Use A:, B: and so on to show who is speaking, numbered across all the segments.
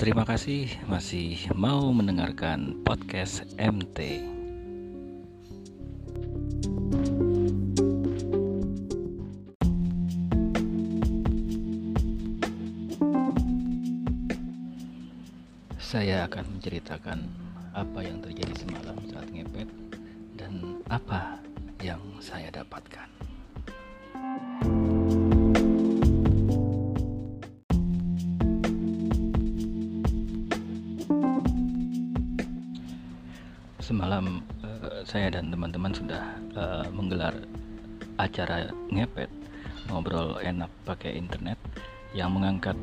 A: Terima kasih masih mau mendengarkan podcast MT. Saya akan menceritakan apa yang terjadi semalam saat ngepet dan apa yang saya dapatkan. Saya dan teman-teman sudah uh, menggelar acara ngepet ngobrol enak pakai internet yang mengangkat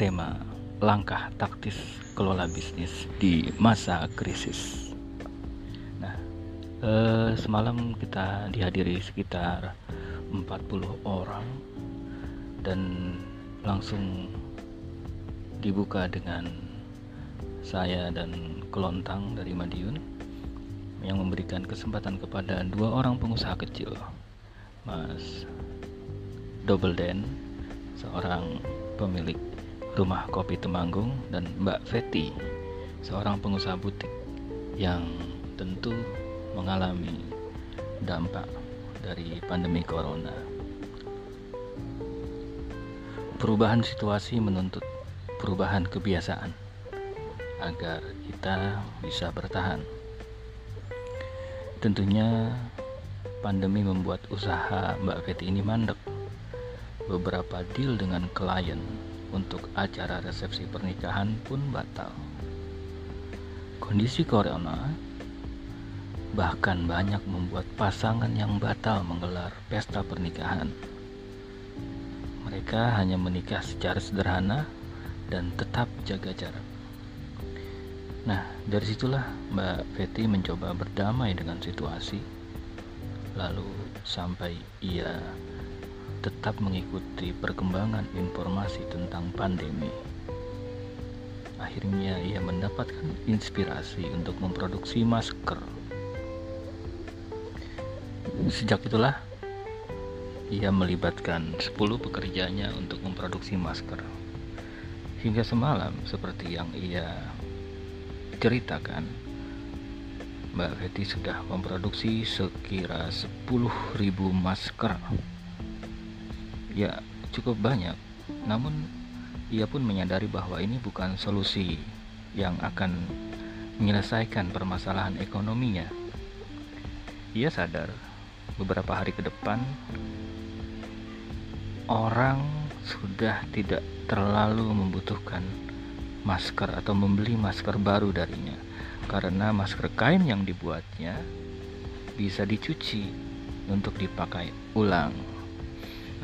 A: tema langkah taktis kelola bisnis di masa krisis. Nah, uh, semalam kita dihadiri sekitar 40 orang dan langsung dibuka dengan saya dan Kelontang dari Madiun yang memberikan kesempatan kepada dua orang pengusaha kecil, Mas Double Den, seorang pemilik rumah kopi Temanggung, dan Mbak Feti, seorang pengusaha butik yang tentu mengalami dampak dari pandemi corona. Perubahan situasi menuntut perubahan kebiasaan agar kita bisa bertahan. Tentunya pandemi membuat usaha Mbak Feti ini mandek. Beberapa deal dengan klien untuk acara resepsi pernikahan pun batal. Kondisi corona bahkan banyak membuat pasangan yang batal menggelar pesta pernikahan. Mereka hanya menikah secara sederhana dan tetap jaga jarak. Nah, dari situlah Mbak Feti mencoba berdamai dengan situasi, lalu sampai ia tetap mengikuti perkembangan informasi tentang pandemi. Akhirnya ia mendapatkan inspirasi untuk memproduksi masker. Sejak itulah ia melibatkan 10 pekerjanya untuk memproduksi masker. Hingga semalam seperti yang ia ceritakan Mbak Feti sudah memproduksi sekira 10.000 masker. Ya cukup banyak. Namun ia pun menyadari bahwa ini bukan solusi yang akan menyelesaikan permasalahan ekonominya. Ia sadar beberapa hari ke depan orang sudah tidak terlalu membutuhkan masker atau membeli masker baru darinya karena masker kain yang dibuatnya bisa dicuci untuk dipakai ulang.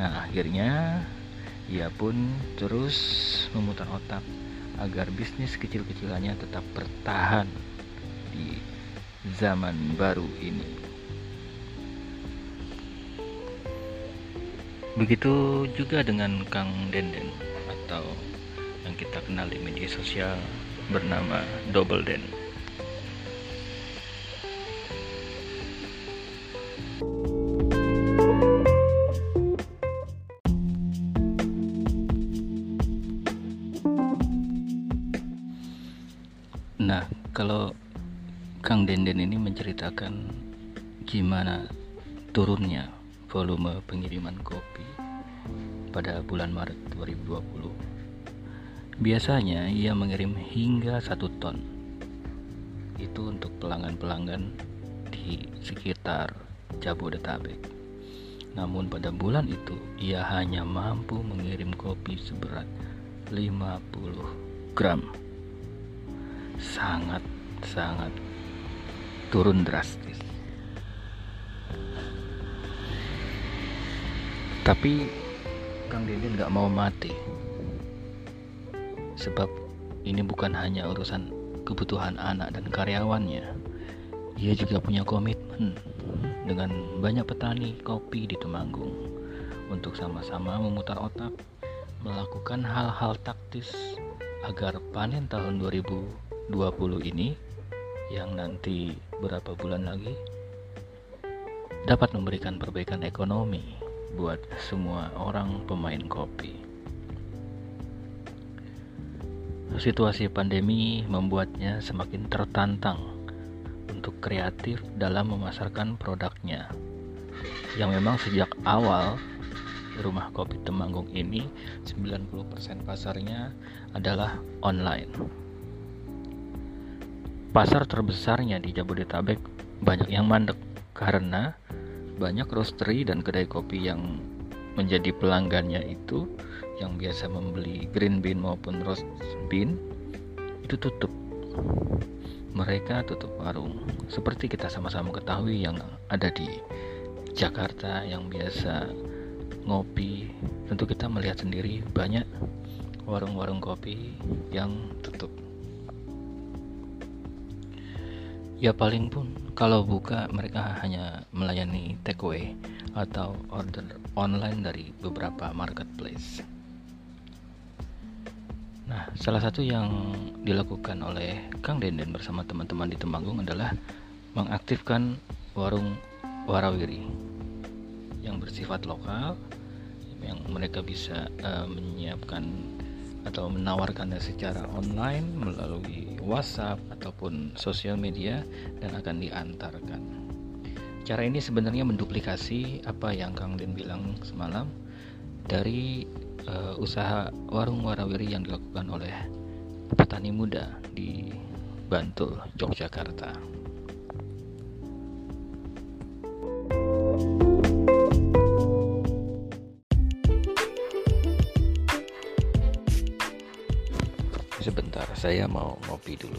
A: Nah, akhirnya ia pun terus memutar otak agar bisnis kecil-kecilannya tetap bertahan di zaman baru ini. Begitu juga dengan Kang Denden atau kita kenal di media sosial bernama Double Den. Nah, kalau Kang Denden ini menceritakan gimana turunnya volume pengiriman kopi pada bulan Maret 2020 Biasanya ia mengirim hingga satu ton. Itu untuk pelanggan-pelanggan di sekitar Jabodetabek. Namun pada bulan itu ia hanya mampu mengirim kopi seberat 50 gram. Sangat sangat turun drastis. Tapi Kang Deden nggak mau mati sebab ini bukan hanya urusan kebutuhan anak dan karyawannya. Ia juga punya komitmen dengan banyak petani kopi di Temanggung untuk sama-sama memutar otak melakukan hal-hal taktis agar panen tahun 2020 ini yang nanti berapa bulan lagi dapat memberikan perbaikan ekonomi buat semua orang pemain kopi. Situasi pandemi membuatnya semakin tertantang untuk kreatif dalam memasarkan produknya. Yang memang sejak awal rumah kopi Temanggung ini 90% pasarnya adalah online. Pasar terbesarnya di Jabodetabek banyak yang mandek karena banyak roastery dan kedai kopi yang menjadi pelanggannya itu yang biasa membeli green bean maupun roast bean itu tutup. Mereka tutup warung. Seperti kita sama-sama ketahui yang ada di Jakarta yang biasa ngopi. Tentu kita melihat sendiri banyak warung-warung kopi yang tutup. Ya paling pun kalau buka mereka hanya melayani takeaway atau order online dari beberapa marketplace Nah, salah satu yang dilakukan oleh Kang Denden bersama teman-teman di Temanggung adalah mengaktifkan warung warawiri yang bersifat lokal yang mereka bisa uh, menyiapkan atau menawarkannya secara online melalui WhatsApp ataupun sosial media dan akan diantarkan. Cara ini sebenarnya menduplikasi apa yang Kang Den bilang semalam dari uh, usaha warung warawiri yang dilakukan oleh petani muda di Bantul, Yogyakarta. Sebentar, saya mau ngopi dulu.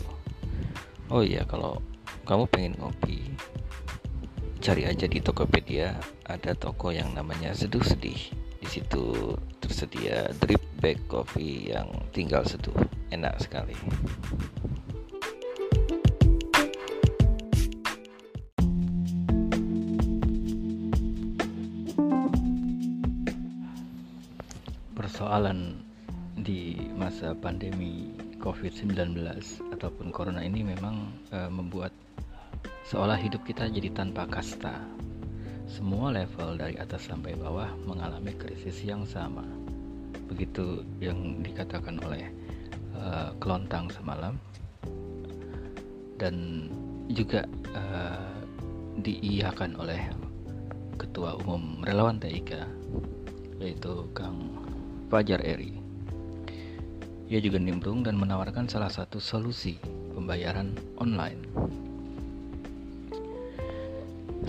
A: Oh iya, kalau kamu pengen ngopi, cari aja di Tokopedia ada toko yang namanya Seduh Sedih. Di situ tersedia drip bag coffee yang tinggal seduh enak sekali persoalan di masa pandemi COVID-19 ataupun corona ini memang e, membuat seolah hidup kita jadi tanpa kasta. Semua level dari atas sampai bawah mengalami krisis yang sama begitu yang dikatakan oleh uh, Kelontang semalam dan juga uh, diiyakan oleh Ketua Umum Relawan TIK yaitu Kang Fajar Eri. Ia juga nimbrung dan menawarkan salah satu solusi pembayaran online.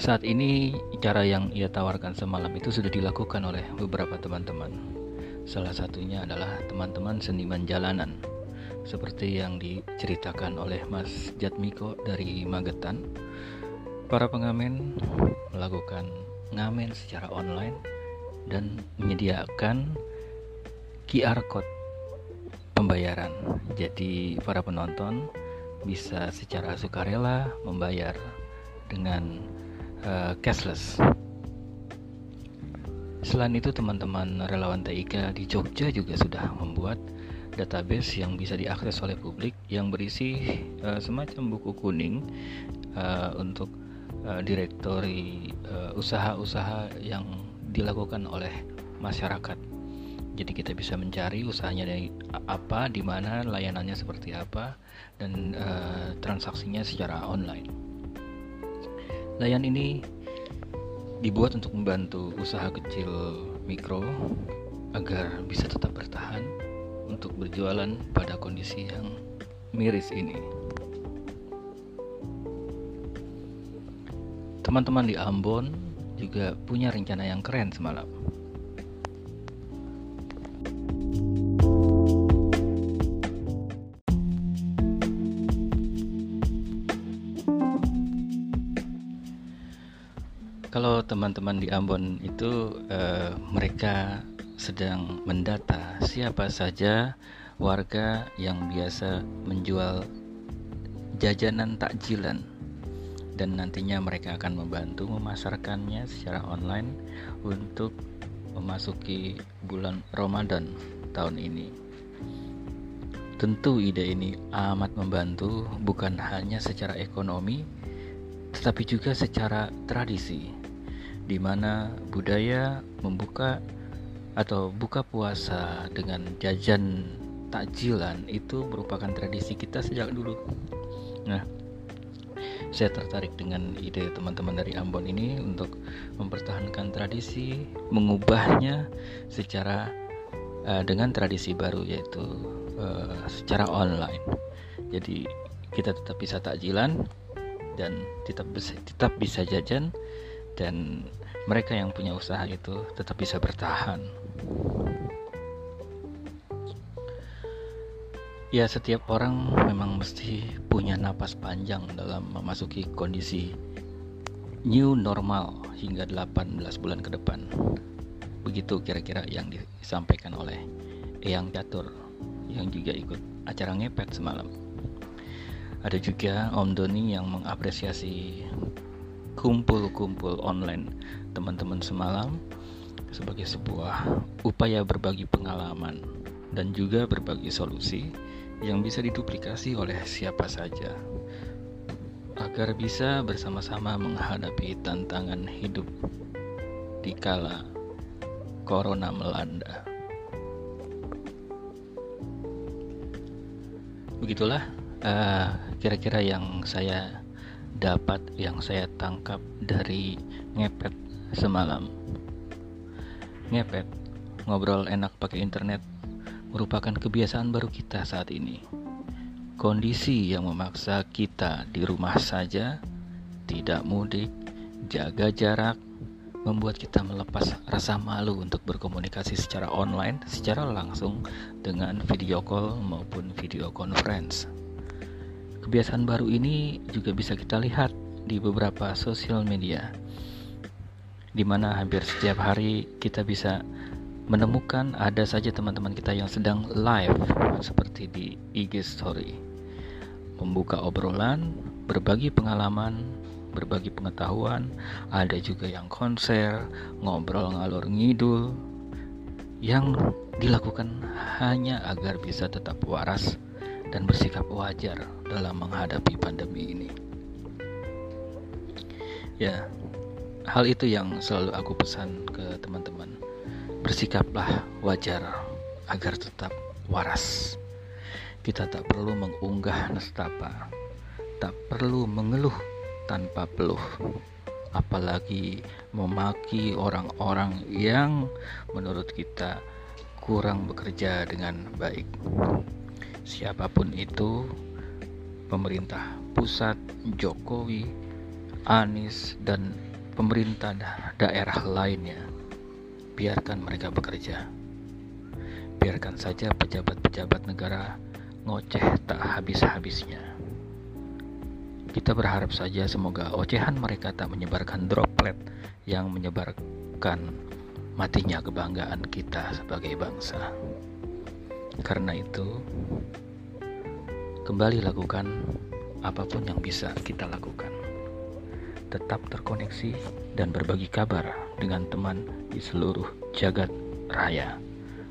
A: Saat ini cara yang ia tawarkan semalam itu sudah dilakukan oleh beberapa teman-teman Salah satunya adalah teman-teman seniman jalanan seperti yang diceritakan oleh Mas Jatmiko dari Magetan. Para pengamen melakukan ngamen secara online dan menyediakan QR code pembayaran. Jadi para penonton bisa secara sukarela membayar dengan uh, cashless Selain itu teman-teman relawan TIK di Jogja juga sudah membuat database yang bisa diakses oleh publik yang berisi uh, semacam buku kuning uh, untuk uh, direktori usaha-usaha yang dilakukan oleh masyarakat. Jadi kita bisa mencari usahanya dari apa, di mana, layanannya seperti apa, dan uh, transaksinya secara online. Layan ini dibuat untuk membantu usaha kecil mikro agar bisa tetap bertahan untuk berjualan pada kondisi yang miris ini. Teman-teman di Ambon juga punya rencana yang keren semalam. Teman-teman di Ambon itu uh, mereka sedang mendata siapa saja warga yang biasa menjual jajanan takjilan dan nantinya mereka akan membantu memasarkannya secara online untuk memasuki bulan Ramadan tahun ini. Tentu ide ini amat membantu bukan hanya secara ekonomi tetapi juga secara tradisi di mana budaya membuka atau buka puasa dengan jajan takjilan itu merupakan tradisi kita sejak dulu. Nah, saya tertarik dengan ide teman-teman dari Ambon ini untuk mempertahankan tradisi, mengubahnya secara uh, dengan tradisi baru yaitu uh, secara online. Jadi kita tetap bisa takjilan dan tetap bisa, tetap bisa jajan dan mereka yang punya usaha itu tetap bisa bertahan. Ya, setiap orang memang mesti punya napas panjang dalam memasuki kondisi new normal hingga 18 bulan ke depan. Begitu kira-kira yang disampaikan oleh Eyang Catur yang juga ikut acara ngepet semalam. Ada juga Om Doni yang mengapresiasi kumpul-kumpul online teman-teman semalam sebagai sebuah upaya berbagi pengalaman dan juga berbagi solusi yang bisa diduplikasi oleh siapa saja agar bisa bersama-sama menghadapi tantangan hidup di kala corona melanda. Begitulah eh, kira-kira yang saya dapat, yang saya tangkap dari ngepet semalam. Ngepet, ngobrol enak pakai internet merupakan kebiasaan baru kita saat ini. Kondisi yang memaksa kita di rumah saja, tidak mudik, jaga jarak, membuat kita melepas rasa malu untuk berkomunikasi secara online, secara langsung dengan video call maupun video conference. Kebiasaan baru ini juga bisa kita lihat di beberapa sosial media, di mana hampir setiap hari kita bisa menemukan ada saja teman-teman kita yang sedang live seperti di IG story. Membuka obrolan berbagi pengalaman berbagi pengetahuan ada juga yang konser ngobrol ngalor ngidul yang dilakukan hanya agar bisa tetap waras dan bersikap wajar dalam menghadapi pandemi ini ya hal itu yang selalu aku pesan ke teman-teman Bersikaplah wajar agar tetap waras. Kita tak perlu mengunggah nestapa, tak perlu mengeluh tanpa peluh, apalagi memaki orang-orang yang menurut kita kurang bekerja dengan baik. Siapa pun itu, pemerintah pusat, Jokowi, Anies, dan pemerintah daerah lainnya biarkan mereka bekerja. Biarkan saja pejabat-pejabat negara ngoceh tak habis-habisnya. Kita berharap saja semoga ocehan mereka tak menyebarkan droplet yang menyebarkan matinya kebanggaan kita sebagai bangsa. Karena itu, kembali lakukan apa pun yang bisa kita lakukan tetap terkoneksi dan berbagi kabar dengan teman di seluruh jagat raya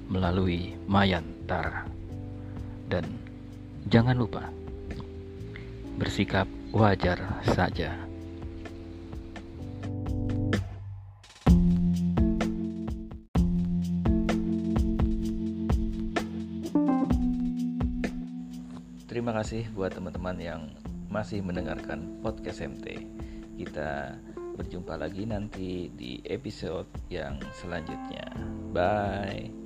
A: melalui Mayantara. Dan jangan lupa bersikap wajar saja. Terima kasih buat teman-teman yang masih mendengarkan podcast MT. Kita berjumpa lagi nanti di episode yang selanjutnya. Bye.